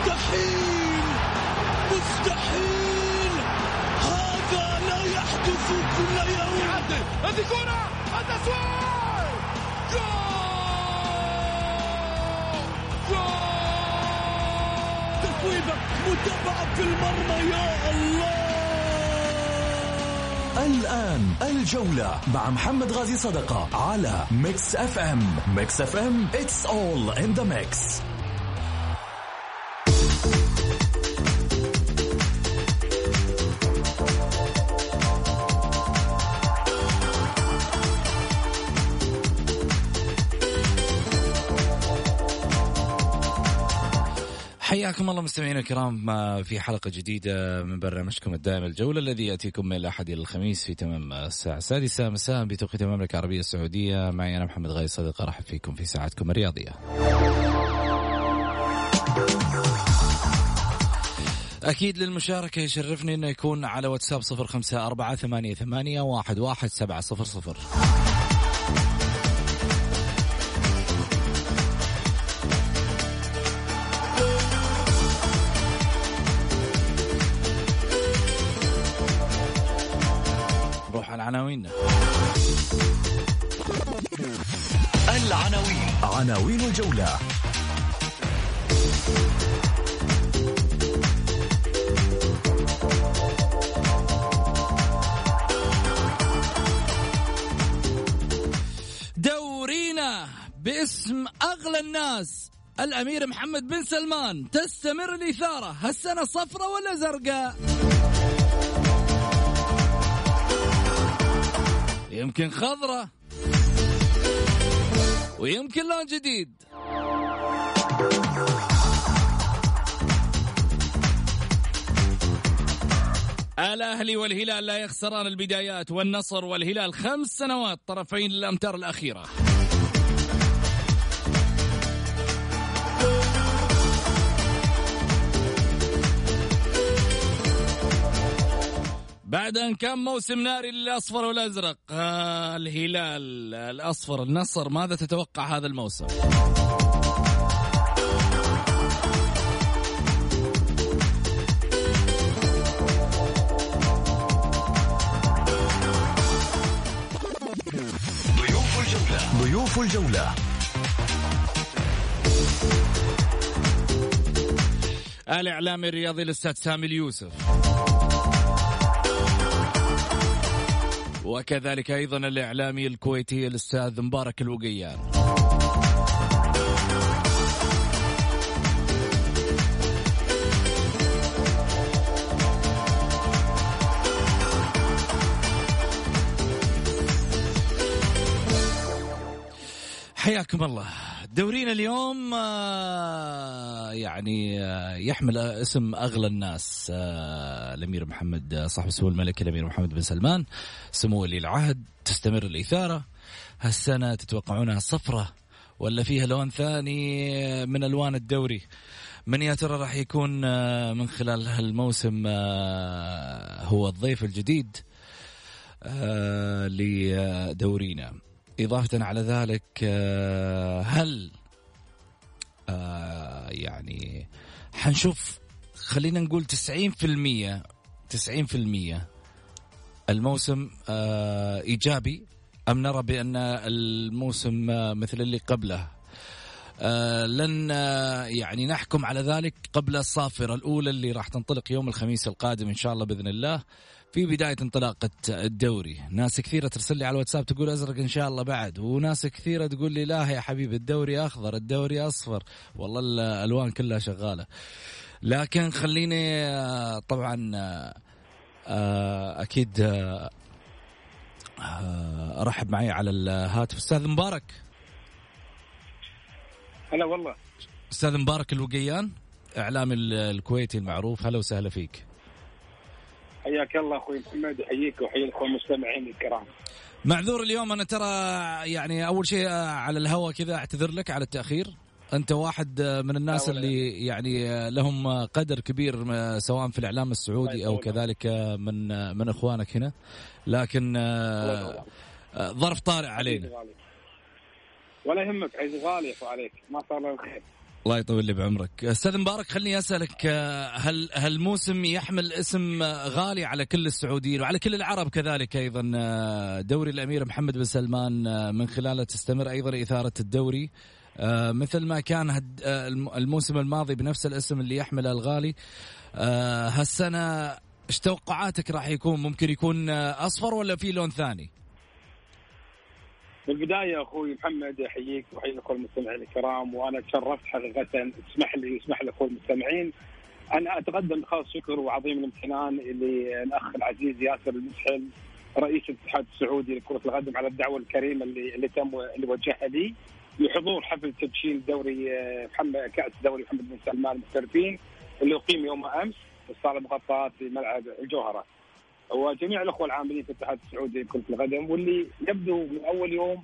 مستحيل! مستحيل! هذا لا يحدث كل يوم! هذه كرة! التسويق جول! جول! تسويبة متابعة في المرمى يا الله! الآن الجولة مع محمد غازي صدقة على ميكس أف أم. ميكس أف أم it's all in the mix. حياكم الله مستمعينا الكرام في حلقة جديدة من برنامجكم الدائم الجولة الذي يأتيكم من الأحد إلى الخميس في تمام الساعة. السادسة مساء بتوقيت المملكة العربية السعودية. معي أنا محمد غاي صديق أرحب فيكم في ساعتكم الرياضية. أكيد للمشاركة يشرفني أنه يكون على واتساب صفر خمسة أربعة ثمانية, ثمانية واحد, واحد سبعة صفر صفر. عناويننا العناوين. عناوين الجولة. دورينا باسم أغلى الناس. الأمير محمد بن سلمان تستمر الإثارة. هالسنة صفرة ولا زرقاء؟ يمكن خضرة. ويمكن لون جديد. الأهلي والهلال لا يخسران البدايات والنصر والهلال خمس سنوات طرفين الأمتار الأخيرة. بعد أن كان موسم ناري للأصفر والأزرق آه الهلال الأصفر النصر ماذا تتوقع هذا الموسم؟ ضيوف الجولة. ضيوف الجولة. الإعلامي الرياضي الأستاذ سامي اليوسف. وكذلك أيضا الإعلامي الكويتي الأستاذ مبارك الوقيان حياكم الله. دورينا اليوم آه، يعني آه، يحمل اسم أغلى الناس آه، الأمير محمد صاحب سمو الملك الأمير محمد بن سلمان. سمو ولي العهد تستمر الإثارة. هالسنة تتوقعونها صفرة ولا فيها لون ثاني من ألوان الدوري؟ من يا ترى راح يكون من خلال هالموسم هو الضيف الجديد لدورينا؟ إضافة على ذلك آه، هل آه، يعني حنشوف خلينا نقول 90% 90% الموسم آه، إيجابي أم نرى بأن الموسم مثل اللي قبله؟ لن يعني نحكم على ذلك قبل الصافرة الأولى اللي راح تنطلق يوم الخميس القادم إن شاء الله بإذن الله. في بداية انطلاقة الدوري. ناس كثيرة ترسل لي على الواتساب تقول أزرق إن شاء الله بعد. وناس كثيرة تقول لي لا يا حبيبي الدوري أخضر الدوري أصفر. والله الألوان كلها شغالة. لكن خليني طبعا أكيد أرحب معي على الهاتف. أستاذ مبارك. هلا والله. أستاذ مبارك الوقيان إعلامي الكويتي المعروف. هلا وسهلا فيك. حياك الله أخوي محمد يحييك ويحيي الأخوة المستمعين الكرام. معذور اليوم أنا ترى يعني أول شيء على الهواء كذا أعتذر لك على التأخير. أنت واحد من الناس اللي يعني لهم قدر كبير سواء في الإعلام السعودي أو كذلك من من إخوانك هنا. لكن ظرف طارئ علينا. ولا يهمك عز غالي عليك. ما صار له الخير. الله يطول لي بعمرك. أستاذ مبارك خليني أسألك هل هل الموسم يحمل اسم غالي على كل السعوديين وعلى كل العرب كذلك أيضا؟ دوري الأمير محمد بن سلمان من خلاله تستمر أيضا إثارة الدوري. مثل ما كان الموسم الماضي بنفس الاسم اللي يحمله الغالي. هالسنة إيش توقعاتك راح يكون؟ ممكن يكون أصفر ولا في لون ثاني؟ في البداية أخوي محمد أحييك وأحيي كل المستمعين الكرام وأنا تشرفت حقيقة اسمح لي اسمح لي أخوي المستمعين أنا أتقدم بخاص شكر وعظيم الامتنان للاخ العزيز ياسر المسحل رئيس الاتحاد السعودي لكرة القدم على الدعوة الكريمة اللي اللي تم اللي وجهها لي لحضور حفل تدشين دوري محمد كأس دوري محمد بن سلمان المحترفين اللي أقيم يوم أمس في الصاله المغطاه في ملعب الجوهرة. وجميع الأخوة العاملين في الاتحاد السعودي لكره القدم واللي يبدو من أول يوم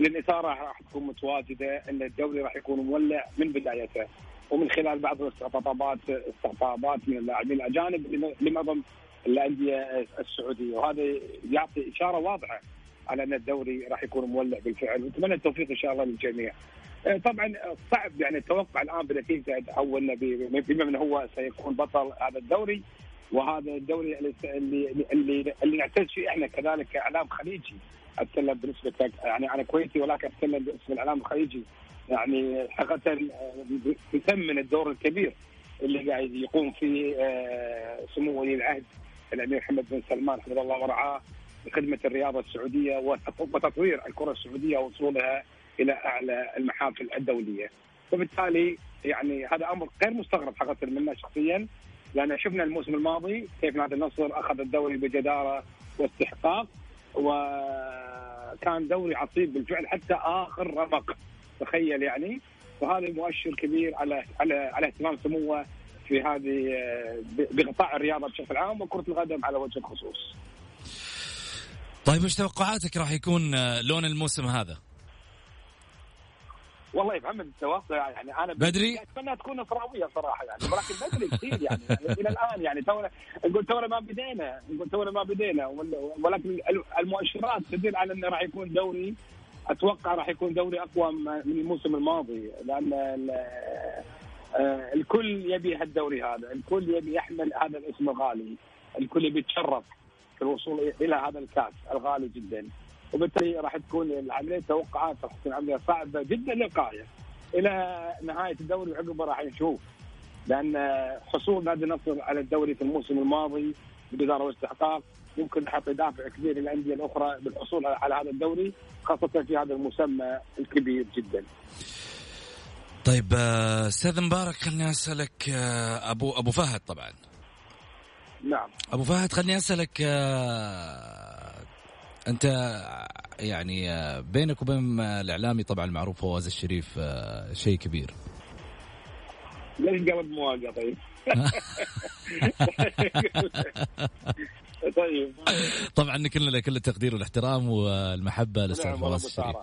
الاثاره راح تكون متواجدة إن الدوري راح يكون مولع من بدايته. ومن خلال بعض الاستقطابات استقطابات من اللاعبين الأجانب لمعظم الأندية السعودية. وهذا يعطي إشارة واضحة على إن الدوري راح يكون مولع بالفعل. ونتمنى التوفيق إن شاء الله للجميع. طبعا صعب يعني التوقع الآن بنتيجة أو بما إنه هو سيكون بطل هذا الدوري. وهذا الدوري اللي اللي اللي, نعتز فيه إحنا كذلك كإعلام خليجي. اتكلم بنسبه يعني أنا كويتي ولكن اتكلم باسم الاعلام الخليجي. يعني حقيقة يثمن الدور الكبير اللي قاعد يقوم فيه سمو ولي العهد الأمير محمد بن سلمان حفظه الله ورعاه لخدمه الرياضة السعودية وتطوير الكرة السعودية ووصولها إلى أعلى المحافل الدولية. وبالتالي يعني هذا أمر غير مستغرب حقيقة منا شخصيا. لأن شفنا الموسم الماضي كيف نادي النصر أخذ الدوري بجدارة واستحقاق وكان دوري عصيب بالفعل حتى آخر رمق تخيل يعني وهذا مؤشر كبير على على على اهتمام سموه في هذه بقطاع الرياضة بشكل عام وكرة القدم على وجه الخصوص. طيب إيش توقعاتك راح يكون لون الموسم هذا؟ والله يا محمد التوقع يعني أنا بدري؟ أتمنى تكون نصراويه صراحة يعني ولكن بدري كثير يعني, يعني إلى الآن يعني تونا نقول تونا ما بدينا نقول تونا ما بدينا ولكن المؤشرات تدل على انه راح يكون دوري أتوقع راح يكون دوري أقوى من الموسم الماضي لأن الكل يبي هالدوري هذا الكل يبي يحمل هذا الاسم الغالي الكل يبي يتشرف في الوصول إلى هذا الكأس الغالي جدا. وبالتالي راح تكون العملية توقعات راح تكون عمليه صعبة جدا للغايه إلى نهاية الدوري وعقبه راح نشوف لأن حصول نادي النصر على الدوري في الموسم الماضي بجدارة واستحقاق يمكن يعطي دافع كبير للأندية الأخرى بالحصول على هذا الدوري خاصة في هذا المسمى الكبير جدا. طيب أستاذ مبارك خليني أسألك أبو أبو فهد طبعا. نعم. أبو فهد خليني أسألك انت يعني بينك وبين الاعلامي طبعا المعروف فواز الشريف شيء كبير. ليش قلب مواقع طيب؟ طيب. طبعا كلنا كل التقدير والاحترام والمحبة للاستاذ نعم فواز الشريف.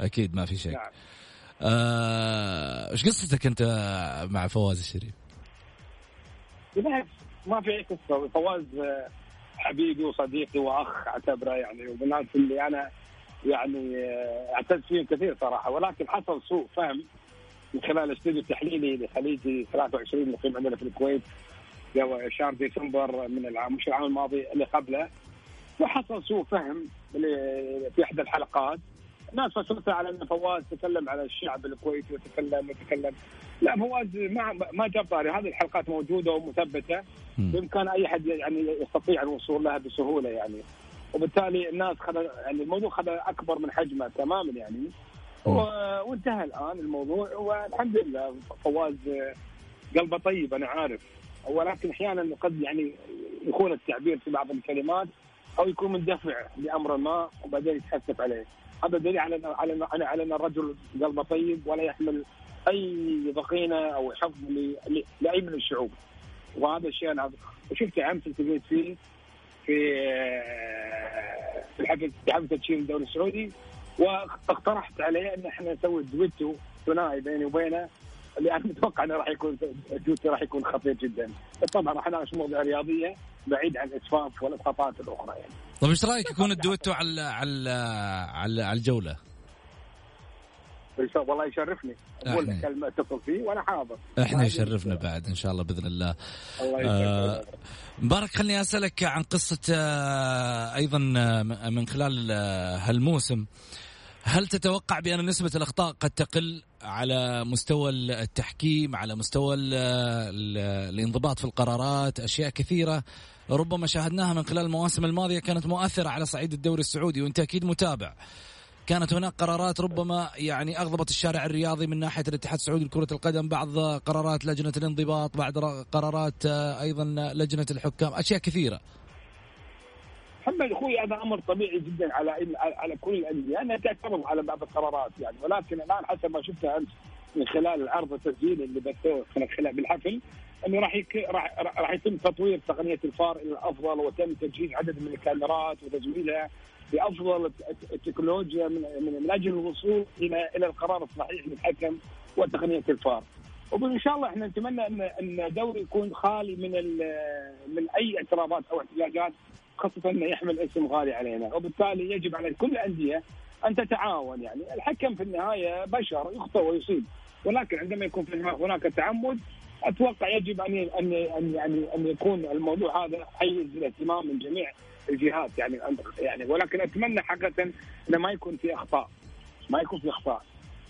أكيد ما في شك نعم. إيش قصتك أنت مع فواز الشريف؟ بالعكس ما في أي قصة. فواز حبيبي وصديقي وأخ أعتبره يعني ومن الناس اللي أنا يعني اعتز فيهم كثير صراحة. ولكن حصل سوء فهم من خلال الاستوديو التحليلي لخليجي 23 اللي قيم عندنا في الكويت شهر ديسمبر من العام مش العام الماضي اللي قبله. وحصل سوء فهم في إحدى الحلقات. ناس فسرتها على إن فواز تكلم على الشعب الكويتي وتكلم وتكلم. لا فواز ما ما جاب طاري هذه الحلقات موجودة ومثبتة. بامكان أي احد يعني يستطيع الوصول لها بسهولة يعني. وبالتالي الناس خذ يعني الموضوع خذ أكبر من حجمه تماما يعني. وانتهى الآن الموضوع. والحمد لله فواز قلبه طيب أنا عارف. ولكن أحيانا قد يعني يخون التعبير في بعض الكلمات أو يكون مندفع لأمر ما وبعدين يتحسف عليه. هذا دليل على على على, أن الرجل قلبه طيب ولا يحمل أي ضغينة أو حفظ لأي من الشعوب. وهذا الشيء أنا وشفت أمس التقيت فيه في في الحفل في حفل الدوري السعودي واقترحت عليه أن إحنا نسوي دويتو ثنائي بيني وبينه اللي أنا متوقع إنه راح يكون دويتو راح يكون خطير جدا. طبعا راح نناقش مواضيع رياضية بعيد عن الإسفاف والاسقاطات الأخرى يعني. طيب إيش رأيك يكون الدويتو على على على, على الجولة؟ والله يشرفني. أقول لك كلمة اتصل فيه وأنا حاضر. إحنا يشرفنا بعد إن شاء الله بإذن الله. الله آه مبارك خليني أسألك عن قصة آه أيضا آه، من خلال آه هالموسم. هل تتوقع بأن نسبة الأخطاء قد تقل على مستوى التحكيم على مستوى الانضباط في القرارات أشياء كثيرة؟ ربما شاهدناها من خلال المواسم الماضية كانت مؤثرة على صعيد الدوري السعودي وأنت أكيد متابع. كانت هناك قرارات ربما يعني أغضبت الشارع الرياضي من ناحية الاتحاد السعودي لكرة القدم بعض قرارات لجنة الانضباط بعض قرارات أيضا لجنة الحكام أشياء كثيرة. محمد أخوي هذا أمر طبيعي جدا على على كل الأندية انها تعترض على بعض القرارات يعني ولكن الآن حسب ما شفته امس من خلال العرض التسجيلي اللي بثوه من خلال بالحفل إنه راح يك... راح راح يتم تطوير تقنية الفار إلى الافضل وتم تجهيز عدد من الكاميرات وتزويدها بأفضل التكنولوجيا من, من, من أجل الوصول إلى إلى القرار الصحيح للحكم وتقنية الفار. وان شاء الله إحنا نتمنى ان إن الدوري يكون خالي من من أي اعتراضات أو احتجاجات خاصه انه يحمل اسم غالي علينا وبالتالي يجب على كل الانديه أن تتعاون يعني. الحكم في النهاية بشر يخطئ ويصيب. ولكن عندما يكون هناك تعمد أتوقع يجب أن أن أن يعني أن يكون الموضوع هذا حيز الاهتمام من جميع الجهات يعني. يعني ولكن أتمنى حقيقة إنه ما يكون في أخطاء. ما يكون في أخطاء.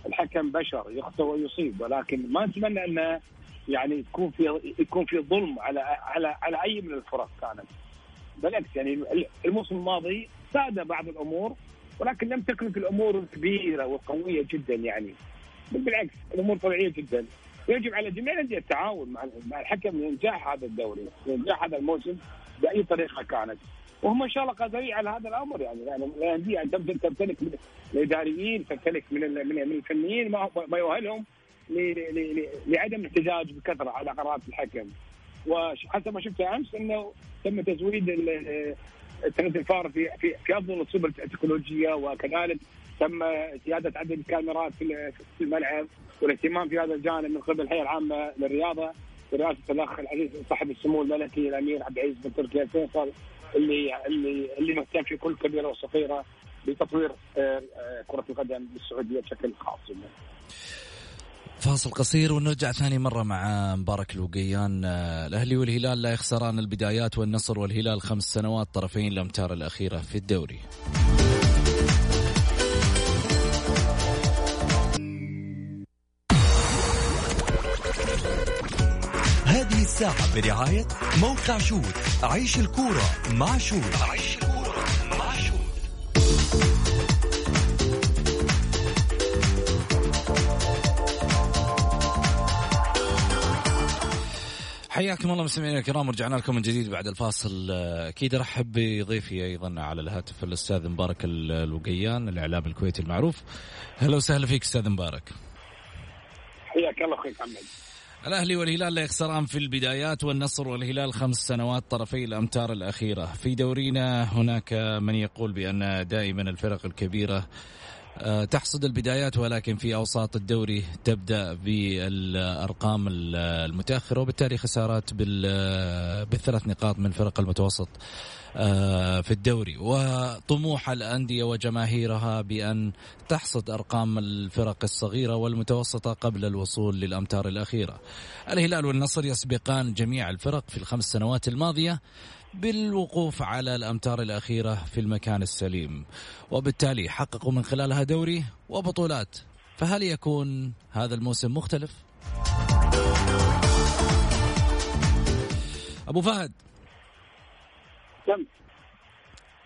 الحكم بشر يخطئ ويصيب. ولكن ما أتمنى إنه يعني يكون في يكون في ظلم على على على أي من الفرق كانت. بالعكس يعني الموسم الماضي ساد بعض الأمور ولكن لم تكن الأمور الكبيرة والقوية جدا يعني. بالعكس الأمور طبيعية جدا. ويجب على جميع الأندية التعاون مع الحكم لإنجاح هذا الدوري لإنجاح هذا الموسم بأي طريقة كانت. وهم ان شاء الله قادرين على هذا الأمر يعني. يعني الأندية ان تمتلك من الإداريين تمتلك من من الفنيين ما يؤهلهم لعدم الاحتجاج بكثرة على قرارات الحكم. وحسب ما شفت أمس إنه تم تزويد تقنيه الفار في في في أفضل الصور التكنولوجية وكذلك تم زيادة عدد الكاميرات في الملعب والاهتمام في هذا الجانب من قبل الهيئة العامة للرياضة برئاسة الاخ العزيز صاحب السمو الملكي الأمير عبد العزيز بن تركي الفيصل اللي اللي اللي مهتم في كل كبيرة وصغيرة بتطوير آه، آه، كرة القدم بالسعودية بشكل خاص. فاصل قصير ونرجع ثاني مرة مع مبارك الوقيان. آه، الأهلي والهلال لا يخسران البدايات والنصر والهلال خمس سنوات طرفين الأمتار الأخيرة في الدوري. هذه الساعة برعاية موقع شوت عيش الكورة مع شوت عيش الكورة حياكم الله مستمعينا الكرام ورجعنا لكم من جديد بعد الفاصل. أكيد أرحب بضيفي أيضا على الهاتف الأستاذ مبارك الوقيان الإعلام الكويتي المعروف. أهلا وسهلا فيك أستاذ مبارك. حياك الله أخوي محمد. الأهلي والهلال لا يخسران في البدايات والنصر والهلال خمس سنوات طرفي الأمتار الأخيرة. في دورينا هناك من يقول بأن دائما الفرق الكبيرة تحصد البدايات ولكن في أوساط الدوري تبدأ بالأرقام المتأخرة وبالتالي خسارات بالثلاث نقاط من فرق المتوسط آه، في الدوري. وطموح الأندية وجماهيرها بأن تحصد أرقام الفرق الصغيرة والمتوسطة قبل الوصول للأمتار الأخيرة. الهلال والنصر يسبقان جميع الفرق في الخمس سنوات الماضية بالوقوف على الأمتار الأخيرة في المكان السليم. وبالتالي حققوا من خلالها دوري وبطولات. فهل يكون هذا الموسم مختلف؟ أبو فهد. كم؟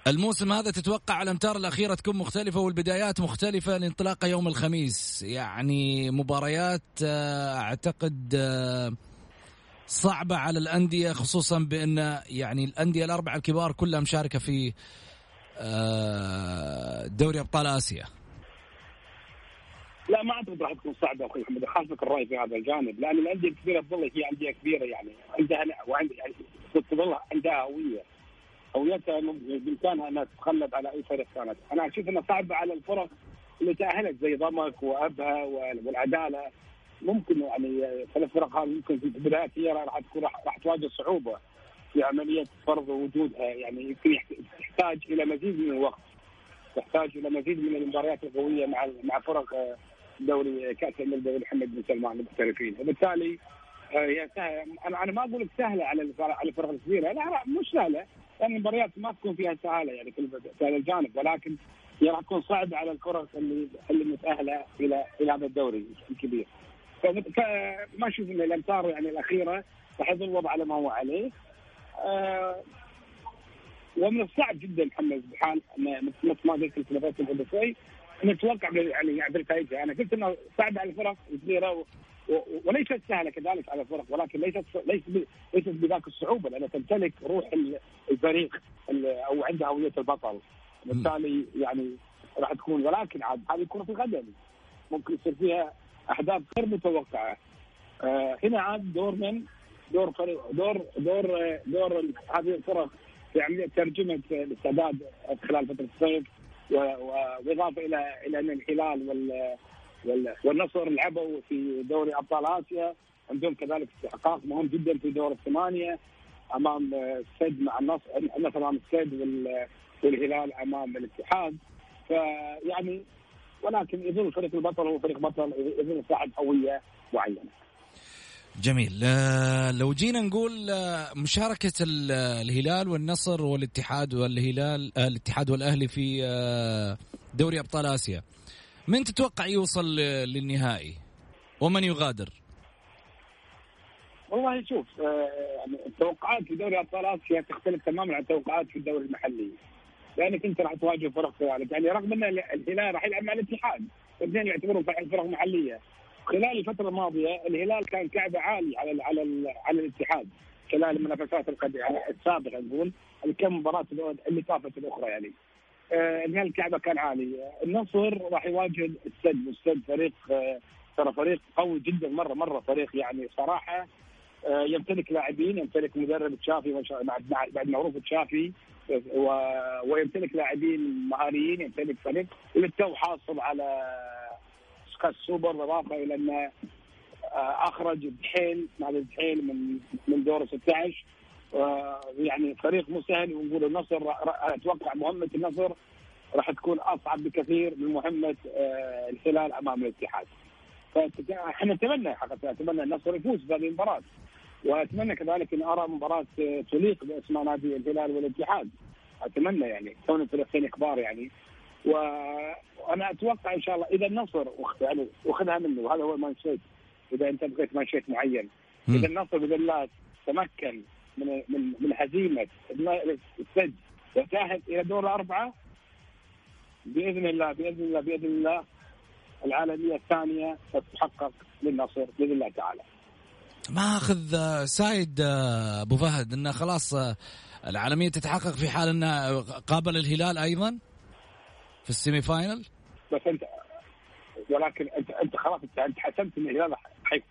الموسم هذا تتوقع الأمتار الأخيرة تكون مختلفة والبدايات مختلفة لانطلاقه يوم الخميس. يعني مباريات آه، أعتقد آه، صعبة على الأندية خصوصا بأن يعني الأندية الأربعة الكبار كلها مشاركة في آه، دوري أبطال آسيا. لا ما أعتقد راح تكون صعبة أخوي محمد خالفك الراي في هذا الجانب. لأن الأندية الكبيرة تظل هي أندية كبيرة يعني عندها وعندها يعني تظل عندها هوية. هويتها بإمكانها إنها تتغلب على أي فريق كانت، أنا أشوف انه صعب على الفرق اللي تأهلت زي ضمك وأبها والعدالة. ممكن يعني ثلاث فرق هذه ممكن في البدايات هي راح تكون راح تواجه صعوبة في عملية فرض وجودها. يعني يمكن تحتاج إلى مزيد من الوقت. تحتاج إلى مزيد من المباريات القوية مع مع فرق دوري كأس الملك محمد بن سلمان المحترفين. وبالتالي آه، هي أنا أنا ما أقول لك سهلة على على الفرق الكبيره لا لا مش سهلة. لأن المباريات ما تكون فيها سهالة يعني في هذا الجانب. ولكن هي راح تكون صعبة على الفرق اللي اللي متأهلة إلى إلى هذا الدوري الكبير. فما أشوف إن الأمتار يعني الأخيرة راح يظل الوضع على ما هو عليه. آه ومن الصعب جدا محمد بحال مثل ما قلت في شوي نتوقع يعني بالنتائج أنا قلت إنه صعب على الفرق الكبيره وليست سهلة كذلك على الفرق ولكن ليست ليست ليست بذاك الصعوبة لأنها تمتلك روح الفريق أو عندها هوية البطل. بالتالي يعني راح تكون ولكن عاد هذه كرة القدم. ممكن يصير فيها احداث غير متوقعة. آه هنا عاد دور من؟ دور دور دور دور هذه الفرق في عملية ترجمة الاستعداد خلال فترة الصيف وإضافة إلى إلى أن الهلال وال والنصر لعبوا في دوري أبطال آسيا. عندهم كذلك استحقاق مهم جدا في دور الثمانية أمام السد مع النصر النصر أمام السد والهلال أمام الاتحاد. فيعني ولكن يظل فريق البطل هو فريق بطل يظل صاحب هويه معينة. جميل آه، لو جينا نقول آه، مشاركة الهلال والنصر والاتحاد والهلال آه، الاتحاد والأهلي في دوري أبطال آسيا من تتوقع يوصل للنهائي ومن يغادر؟ والله شوف يعني التوقعات في دوري أبطال آسيا تختلف تماما عن التوقعات في الدوري المحلي لانك انت راح تواجه فرق كذلك يعني رغم ان الهلال راح يلعب مع الاتحاد الاثنين يعتبرون فرق محلية. خلال الفترة الماضية الهلال كان كعبة عالي على ال على ال على الاتحاد خلال المنافسات السابقة نقول الكم مباراة اللي طافت الأخرى يعني. آه الهلال الكعبه كان عالي. النصر راح يواجه السد والسد فريق آه ترى فريق قوي جدا مره مرة فريق يعني صراحة يمتلك لاعبين يمتلك مدرب تشافي بعد معروف تشافي ويمتلك لاعبين مهاريين يمتلك فريق. للتو حاصل على كاس سوبر بالاضافه إلى انه آه، أخرج الدحيل نادي الدحيل من من دور 16 يعني فريق مو سهل ونقول النصر أتوقع مهمة النصر راح تكون أصعب بكثير من مهمة آه، الهلال أمام الاتحاد. فاحنا نتمنى حقيقة نتمنى النصر يفوز بهذه المباراة. وأتمنى كذلك إن أرى مباراة تليق بأسماء نادي الهلال والاتحاد. أتمنى يعني كون الفريقين كبار يعني. وأنا أتوقع إن شاء الله إذا النصر يعني واخذها منه وهذا هو المانشيت إذا أنت بغيت مانشيت معين. إذا النصر باذن الله تمكن من من من هزيمة السد وتاهل إلى دور الأربعة بإذن الله بإذن الله بإذن الله العالمية الثانية ستتحقق للنصر بإذن الله تعالى. ما اخذ آه، side آه، أبو فهد إنه خلاص آه، العالمية تتحقق في حال إنه قابل الهلال أيضا في ال semi final؟ بس أنت ولكن أنت أنت خلاص أنت حسمت إن الهلال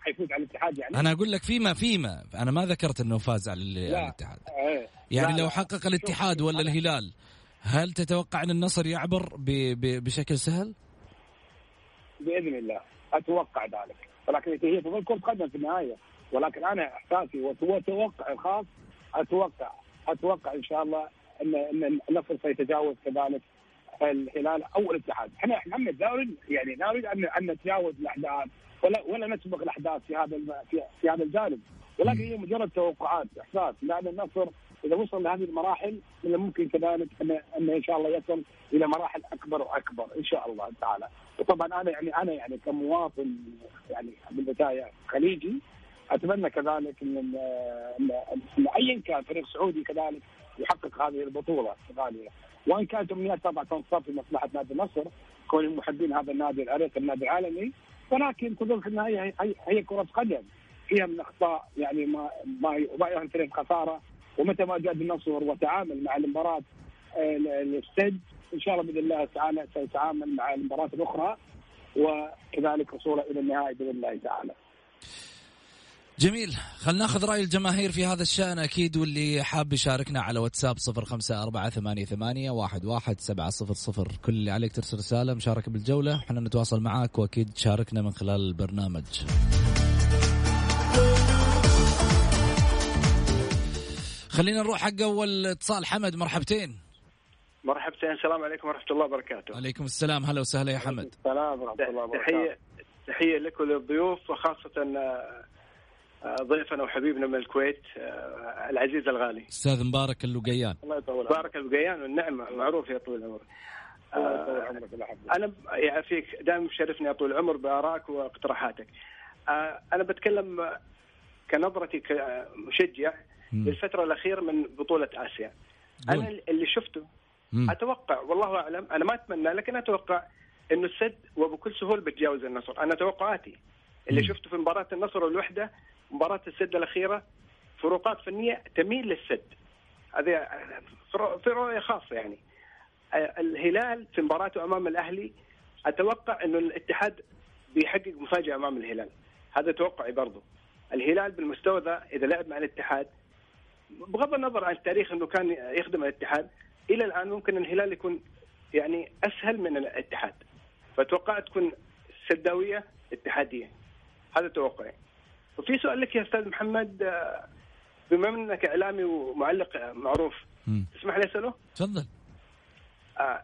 حيفوز على الاتحاد يعني أنا أقول لك فيما فيما أنا ما ذكرت إنه فاز على الاتحاد إيه. يعني لا لو حقق الاتحاد ولا الهلال هل تتوقع إن النصر يعبر ب ب بشكل سهل؟ بإذن الله أتوقع ذلك ولكن هي تظل كرة قدم في النهاية. ولكن أنا إحساسي وتوقع الخاص أتوقع أتوقع إن شاء الله إن إن النصر سيتجاوز كذلك الهلال أو الاتحاد، إحنا محمد لا نريد يعني لا نريد أن أن نتجاوز الأحداث ولا ولا نسبق الأحداث في هذا في هذا الجانب، ولكن هي مجرد توقعات إحساس. لأن النصر إذا وصل لهذه المراحل من الممكن كذلك ان أن إن شاء الله يصل إلى مراحل أكبر وأكبر إن شاء الله تعالى، وطبعا أنا يعني أنا يعني كمواطن يعني بالبداية خليجي أتمنى كذلك ان ان, إن ايا كان فريق سعودي كذلك يحقق هذه البطولة الغاليه وإن كانت امنيات طبعا تنصب في مصلحة نادي النصر كون محبين هذا النادي العريق النادي العالمي. ولكن تظل في النهاية هي, هي كرة قدم. فيها من أخطاء يعني ما ما ما يؤهل خسارة. ومتى ما جاء النصر وتعامل مع المباراة الاستد إن شاء الله بإذن الله تعالى سيتعامل مع المباراة الأخرى وكذلك وصوله إلى النهائي بإذن الله تعالى. جميل. خلنا ناخذ رأي الجماهير في هذا الشأن. أكيد واللي حاب يشاركنا على واتساب صفر خمسة أربعة ثمانية, ثمانية واحد, واحد سبعة صفر صفر. كل اللي عليك ترسل رسالة مشاركة بالجولة إحنا نتواصل معاك وأكيد تشاركنا من خلال البرنامج. خلينا نروح حق أول اتصال. حمد مرحبتين. مرحبتين السلام عليكم ورحمة الله وبركاته. عليكم السلام. هلا وسهلا يا حمد. السلام ورحمة الله وبركاته. تحية لك وللضيوف وخاصة آه، آه، ضيفنا وحبيبنا من الكويت آه، العزيز الغالي. أستاذ مبارك اللقيان. الله يطول بارك البقيان والنعمة معروف يا طويل العمر. أنا يعافيك دائما مشرفني يا طول العمر بارائك واقتراحاتك. أنا بتكلم كنظرتي كمشجع للفتره الأخيرة من بطولة آسيا. أنا اللي شفته مم. أتوقع والله أعلم أنا ما أتمنى لكن أتوقع إنه السد وبكل سهولة بتجاوز النصر. أنا توقعاتي اللي مم. شفته في مباراة النصر والوحده مباراة السد الأخيرة فروقات فنية تميل للسد. هذه في رؤيه خاصه يعني. الهلال في مباراته أمام الأهلي أتوقع إنه الاتحاد بيحقق مفاجأة أمام الهلال. هذا توقعي برضه الهلال بالمستوى ذا إذا لعب مع الاتحاد بغض النظر عن التاريخ إنه كان يخدم الاتحاد إلى الآن ممكن الهلال يكون يعني أسهل من الاتحاد. فأتوقع تكون سداوية اتحادية. هذا توقعي. وفي سؤال لك يا أستاذ محمد آه، بما إنك إعلامي ومعلق معروف تسمح لي أسأله؟ تفضل. آه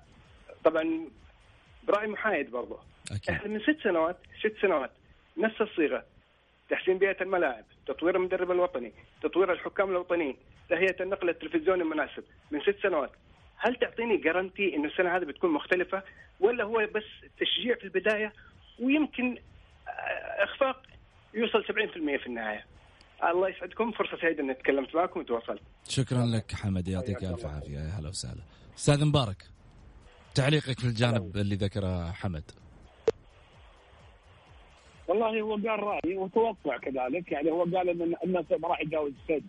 طبعا برأي محايد برضه أكيد. إحنا من ست سنوات ست سنوات نفس الصيغة. تحسين بيئة الملاعب، تطوير المدرب الوطني، تطوير الحكام الوطنيين، تهيئة النقل التلفزيوني المناسب من ست سنوات. هل تعطيني جارنتي إنه السنة هذه بتكون مختلفة ولا هو بس تشجيع في البداية ويمكن آه، إخفاق يوصل 70% في النهاية. الله يسعدكم فرصة سعيدة إني تكلمت معكم وتواصلت. شكرا لك حمد يعطيك ألف عافية يا هلا وسهلا. أستاذ مبارك تعليقك في الجانب اللي ذكره حمد. والله هو قال راي وتوقع كذلك يعني هو قال إن الناس ما راح يتجاوز السد.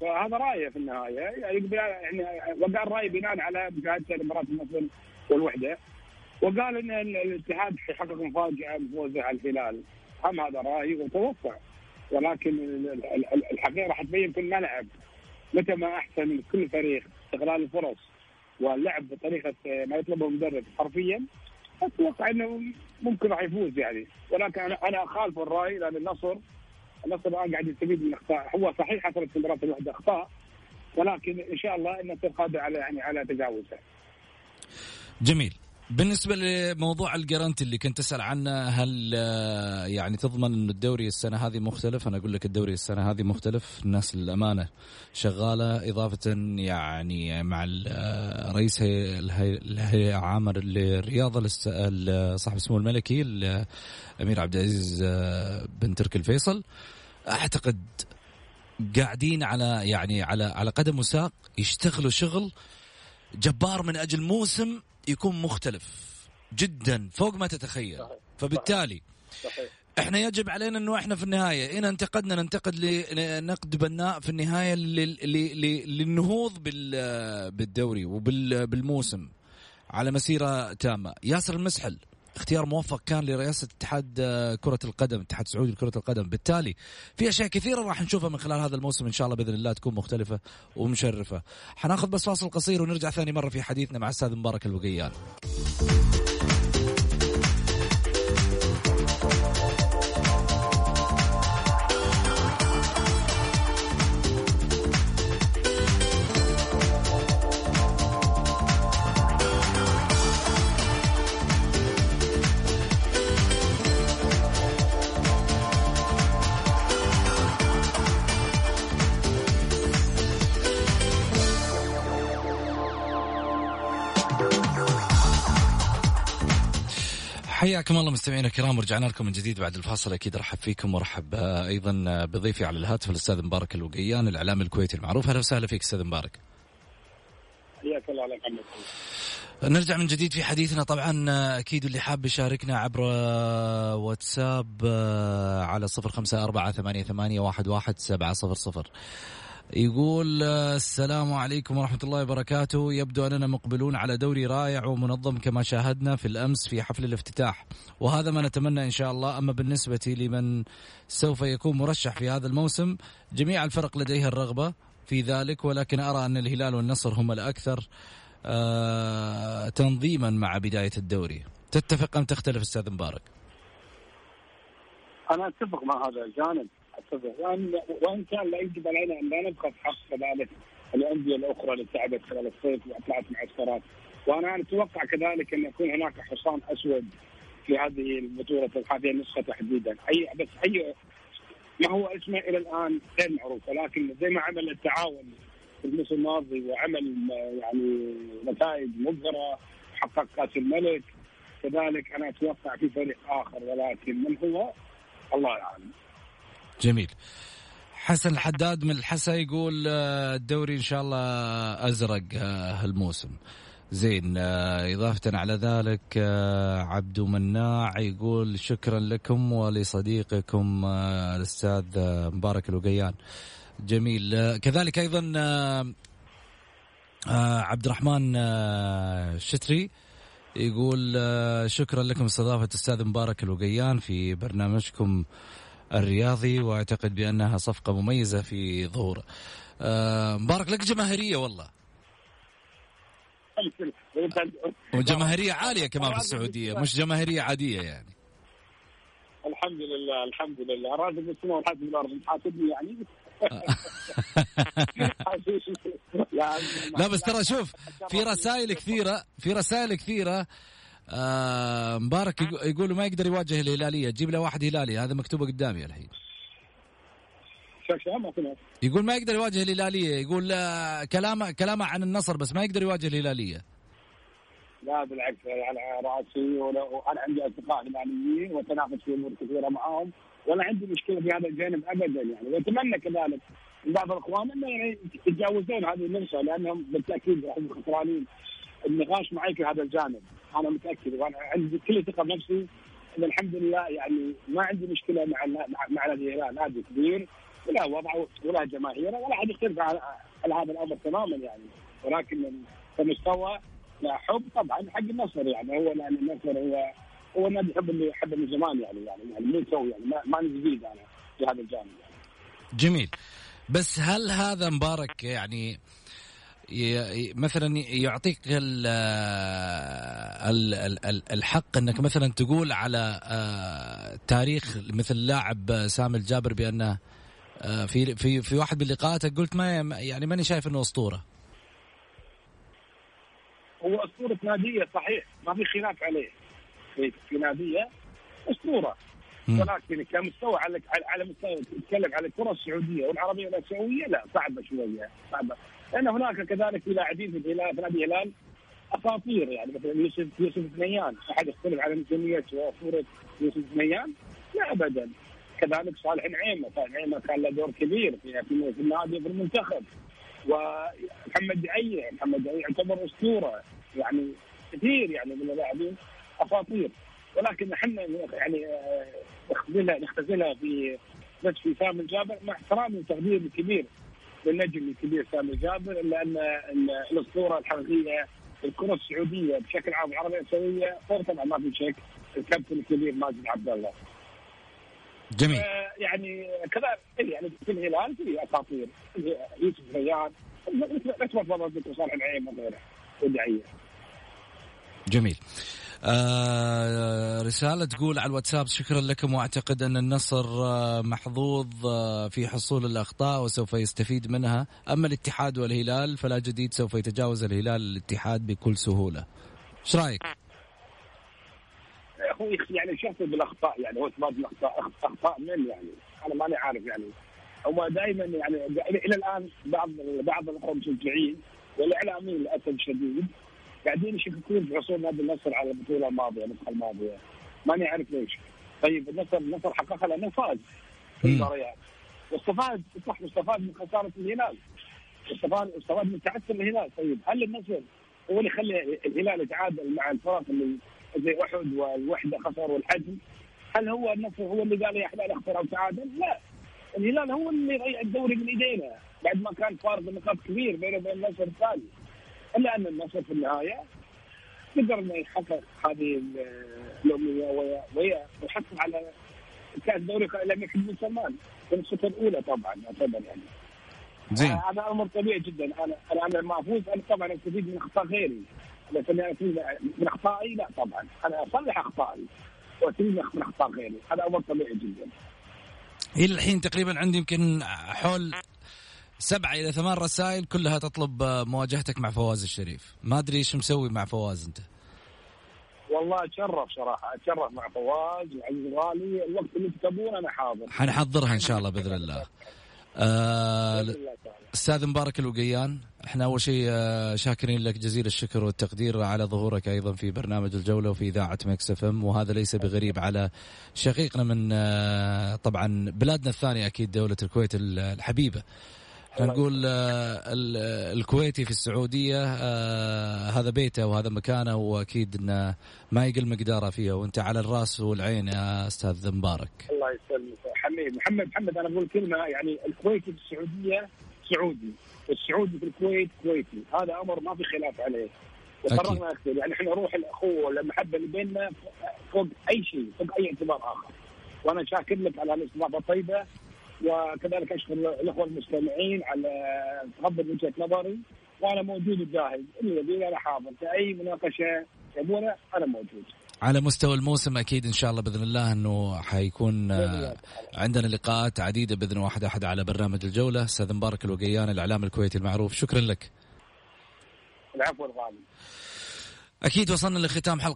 فهذا رأيه في النهاية. يعني يعني وقال راي بناء على مشاهدته لمباراه النصر والوحدة. وقال إن الاتحاد حقق مفاجأة بفوزه على الهلال. هم هذا راي وتوقع. ولكن الحقيقة راح تبين في الملعب متى ما أحسن كل فريق استغلال الفرص واللعب بطريقة ما يطلبه المدرب حرفيا. أتوقع إنه ممكن راح يفوز يعني. ولكن أنا أنا أخالف الرأي لأن النصر النصر الآن قاعد يستفيد من أخطاء. هو صحيح حصلت في المباراه الواحده أخطاء ولكن إن شاء الله النصر قادر على يعني على تجاوزها. جميل. بالنسبة لموضوع الجرانتي اللي كنت تسال عنه هل آه، يعني تضمن إن الدوري السنة هذه مختلف؟ أنا أقول لك الدوري السنة هذه مختلف، الناس للأمانة شغالة إضافة يعني مع آه، رئيس الهيئة العامه للرياضة صاحب السمو الملكي الامير عبد العزيز آه، بن تركي الفيصل أعتقد قاعدين على يعني على على قدم وساق يشتغلوا شغل جبار من أجل موسم يكون مختلف جدا فوق ما تتخيل. فبالتالي إحنا يجب علينا إنه إحنا في النهاية إن انتقدنا ننتقد نقد بناء في النهاية للنهوض بالدوري وبالموسم على مسيرة تامة. ياسر المسحل اختيار موفق كان لرئاسة اتحاد كرة القدم الاتحاد السعودي لكرة القدم. بالتالي في أشياء كثيرة راح نشوفها من خلال هذا الموسم إن شاء الله بإذن الله تكون مختلفة ومشرفة. حناخذ بس فاصل قصير ونرجع ثاني مرة في حديثنا مع الاستاذ مبارك البقيان. حياكم الله مستمعينا الكرام ورجعنا لكم من جديد بعد الفاصل أكيد ارحب فيكم وارحب أيضا بضيفي على الهاتف الأستاذ مبارك الوقيان الاعلامي الكويتي المعروف أهلا وسهلا فيك أستاذ مبارك. حياك الله على محمد. نرجع من جديد في حديثنا طبعا أكيد اللي حاب يشاركنا عبر واتساب على صفر خمسة أربعة ثمانية, ثمانية واحد, واحد سبعة صفر صفر يقول السلام عليكم ورحمة الله وبركاته. يبدو أننا مقبلون على دوري رائع ومنظم كما شاهدنا في الأمس في حفل الافتتاح. وهذا ما نتمنى إن شاء الله. أما بالنسبة لمن سوف يكون مرشح في هذا الموسم جميع الفرق لديها الرغبة في ذلك ولكن أرى أن الهلال والنصر هم الأكثر آه تنظيما مع بداية الدوري. تتفق أم تختلف أستاذ مبارك؟ أنا أتفق مع هذا الجانب. وان وإن كان لا يجب علينا أن لا نبخس حق كذلك الأندية الأخرى اللي تعبت خلال الصيف وأطلعت معسكرات وأنا أتوقع كذلك أن يكون هناك حصان أسود في هذه البطولة هذه النسخه تحديدا. اي بس اي ما هو اسمه إلى الآن غير معروف. ولكن زي ما عمل التعاون في الموسم الماضي وعمل يعني نتائج مبهرة حقق كأس الملك كذلك أنا أتوقع في فريق آخر. ولكن من هو؟ الله اعلم. جميل. حسن الحداد من الحسا يقول آه، الدوري إن شاء الله أزرق آه، هالموسم. زين آه، إضافة على ذلك عبد مناع يقول شكرا لكم ولصديقكم الأستاذ مبارك الوقيان جميل كذلك أيضا عبد الرحمن شتري يقول شكرا لكم استضافة الأستاذ مبارك الوقيان في برنامجكم الرياضي وأعتقد بأنها صفقة مميزة في ظهور. آه مبارك لك جماهيرية والله. وجماهيرية عالية كمان في السعودية مش جماهيرية عادية يعني. الحمد لله الحمد لله. راتب السماء والحاسب الأرض حاسبني يعني. لا بس ترى شوف في رسائل كثيرة في رسائل كثيرة آه مبارك يقول ما يقدر يواجه الهلالية. جيب له واحد هلالي. هذا مكتوبة قدامي الحين. يقول ما يقدر يواجه الهلالية. يقول آه، كلامه كلامه عن النصر بس ما يقدر يواجه الهلالية. لا بالعكس على رأسي وأنا عندي أصدقاء هلاليين وتنافس في أمور كثيرة معاهم. ولا عندي مشكلة في هذا الجانب ابدا يعني. وأتمنى كذلك من بعض الأخوان إنه يعني يتجاوزون هذه النقطة لأنهم بالتأكيد راح يكونوا خسرانين. النقاش معي في هذا الجانب. أنا متأكد وأنا عندي كل ثقه بنفسي إن الحمد لله يعني ما عندي مشكلة مع مع نادي الهلال نادي كبير ولا وضعه ولا جماهيره ولا حد يختلف على, هذا الأمر تماما يعني. ولكن كمستوى لا حب طبعا حق النصر يعني. هو لأن النصر هو هو النادي يحب اللي يحبه من زمان يعني يعني يعني من تو يعني. ما, ما نزيد أنا في هذا الجانب. يعني. جميل. بس هل هذا مبارك يعني مثلا يعطيك الحق إنك مثلا تقول على آه، تاريخ مثل لاعب سامي الجابر بأنه آه، في في في واحد من لقاءاتك قلت ما يعني ماني شايف إنه أسطورة. هو أسطورة نادية صحيح ما في خلاف عليه. في, في نادية أسطورة. ولكن كمستوى على على مستوى تتكلم على الكرة السعودية والعربية والاسيويه لا صعبة شوية صعبة. لأن هناك كذلك في لاعبين في الهلال في نادي الهلال أساطير يعني مثلا يوسف يوسف بنيان أحد يختلف على نجوميه وأسطورة يوسف بنيان لا ابدا. كذلك صالح نعيمة صالح نعيمة كان له دور كبير في في النادي وفي المنتخب. ومحمد دعيه محمد دعيه يعتبر أسطورة. يعني كثير يعني من اللاعبين أساطير. ولكن إحنا يعني نختزلها نختزلها في بس في سامي الجابر مع احترامي وتقديري الكبير للنجم الكبير سامي الجابر الا ان الأسطورة الحقيقية الكرة السعودية بشكل عام العربيه السعوديه فوق طبعا ما في شك الكابتن الكبير ماجد عبد الله. جميل. آه يعني كذا يعني في الهلال في أساطير يوسف ريان ما تفضل صالح العين وغيره ودعيه. جميل. آه رسالة تقول على الواتساب شكرا لكم وأعتقد أن النصر آه محظوظ آه في حصول الأخطاء وسوف يستفيد منها، أما الاتحاد والهلال فلا جديد سوف يتجاوز الهلال الاتحاد بكل سهولة. إيش رأيك؟ أخوي يعني شفت بالأخطاء يعني هو إثبات الأخطاء أخطاء من يعني أنا ماني عارف يعني هم دائما يعني إلى الآن بعض بعض المشجعين والاعلاميين للأسف الشديد قاعدين يشككون في حصول نادي النصر على البطولة الماضية النسخه الماضية. ماني عارف ليش. طيب النصر النصر حققها لأنه فاز في المباريات. واستفاد صح واستفاد من خسارة الهلال. واستفاد واستفاد من تعثر الهلال. طيب هل النصر هو اللي يخلي الهلال يتعادل مع الفرق اللي زي أحد والوحدة خسر والحجم هل هو النصر هو اللي قال يا احلال أخسر أو تعادل؟ لا. الهلال هو اللي ضيع الدوري من إيدينا بعد ما كان فارق النقاط كبير بينه وبين النصر الثاني. إلا أن النصر في النهاية قدر إنه يحقق هذه الامنيه ويحصل على كأس دوري لم يكن بن سلمان في النسخه الأولى طبعا يعتبر يعني. زين. هذا أمر طبيعي جدا. أنا أنا أنا لما افوز أنا طبعا أستفيد من أخطاء غيري. لكن من أخطائي لا طبعا. أنا أصلح أخطائي واستفيد من أخطاء غيري. هذا أمر طبيعي جدا. إلى الحين تقريبا عندي يمكن حول سبعة إلى ثمان رسائل كلها تطلب مواجهتك مع فواز الشريف. ما أدري إيش مسوي مع فواز أنت. والله أتشرف صراحة أتشرف مع فواز وعزيز الغالي الوقت اللي تبون أنا حاضر. حنحضرها إن شاء الله بإذن الله. آه، أستاذ مبارك الوقيان إحنا أول شيء آه، شاكرين لك جزيل الشكر والتقدير على ظهورك أيضا في برنامج الجولة وفي إذاعة Mix FM. وهذا ليس بغريب على شقيقنا من آه، طبعا بلادنا الثانية أكيد دولة الكويت الحبيبة. نقول الكويتي في السعودية هذا بيته وهذا مكانه وأكيد إنه ما يقل مقداره فيها وأنت على الرأس والعين يا أستاذ مبارك. الله يسلمك. حميد محمد محمد أنا أقول كلمة يعني الكويتي في السعودية سعودي والسعودي في الكويت كويتي. هذا أمر ما في خلاف عليه. وقررنا أكثر. يعني إحنا روح الأخوة والمحبه اللي بيننا فوق أي شيء فوق أي اعتبار آخر. وأنا شاكر لك على الإستضافة الطيبة. وكذلك أشكر الأخوة المستمعين على تقبل وجهة نظري وأنا موجود وجاهز الذي أنا حاضر في أي مناقشة يبونه أنا موجود. على مستوى الموسم أكيد إن شاء الله بإذن الله إنه حيكون آه، عندنا لقاءات عديدة بإذن واحد أحد على برنامج الجولة. أستاذ مبارك الوقيان الإعلام الكويتي المعروف. شكرا لك. العفو الغالي. أكيد وصلنا لختام حلقة.